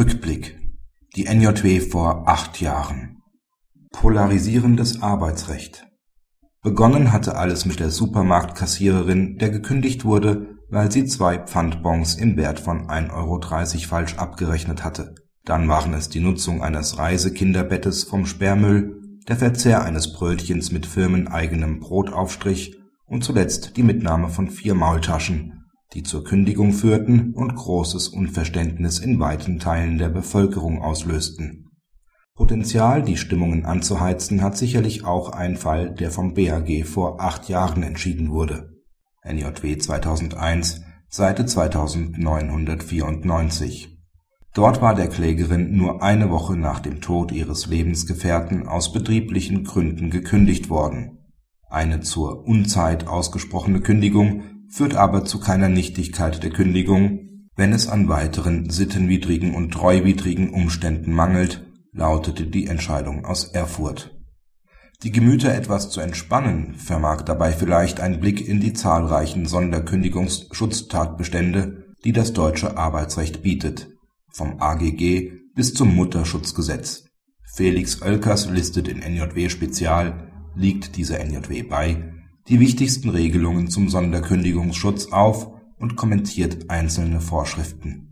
Rückblick. Die NJW vor acht Jahren. Polarisierendes Arbeitsrecht. Begonnen hatte alles mit der Supermarktkassiererin, der gekündigt wurde, weil sie zwei Pfandbons im Wert von 1,30 Euro falsch abgerechnet hatte. Dann waren es die Nutzung eines Reisekinderbettes vom Sperrmüll, der Verzehr eines Brötchens mit firmeneigenem Brotaufstrich und zuletzt die Mitnahme von vier Maultaschen die zur Kündigung führten und großes Unverständnis in weiten Teilen der Bevölkerung auslösten. Potential, die Stimmungen anzuheizen, hat sicherlich auch ein Fall, der vom BAG vor acht Jahren entschieden wurde (NJW 2001, Seite 2994). Dort war der Klägerin nur eine Woche nach dem Tod ihres Lebensgefährten aus betrieblichen Gründen gekündigt worden. Eine zur Unzeit ausgesprochene Kündigung führt aber zu keiner Nichtigkeit der Kündigung, wenn es an weiteren sittenwidrigen und treuwidrigen Umständen mangelt, lautete die Entscheidung aus Erfurt. Die Gemüter etwas zu entspannen vermag dabei vielleicht ein Blick in die zahlreichen Sonderkündigungsschutztatbestände, die das deutsche Arbeitsrecht bietet, vom AGG bis zum Mutterschutzgesetz. Felix Oelkers listet in NJW Spezial liegt dieser NJW bei die wichtigsten Regelungen zum Sonderkündigungsschutz auf und kommentiert einzelne Vorschriften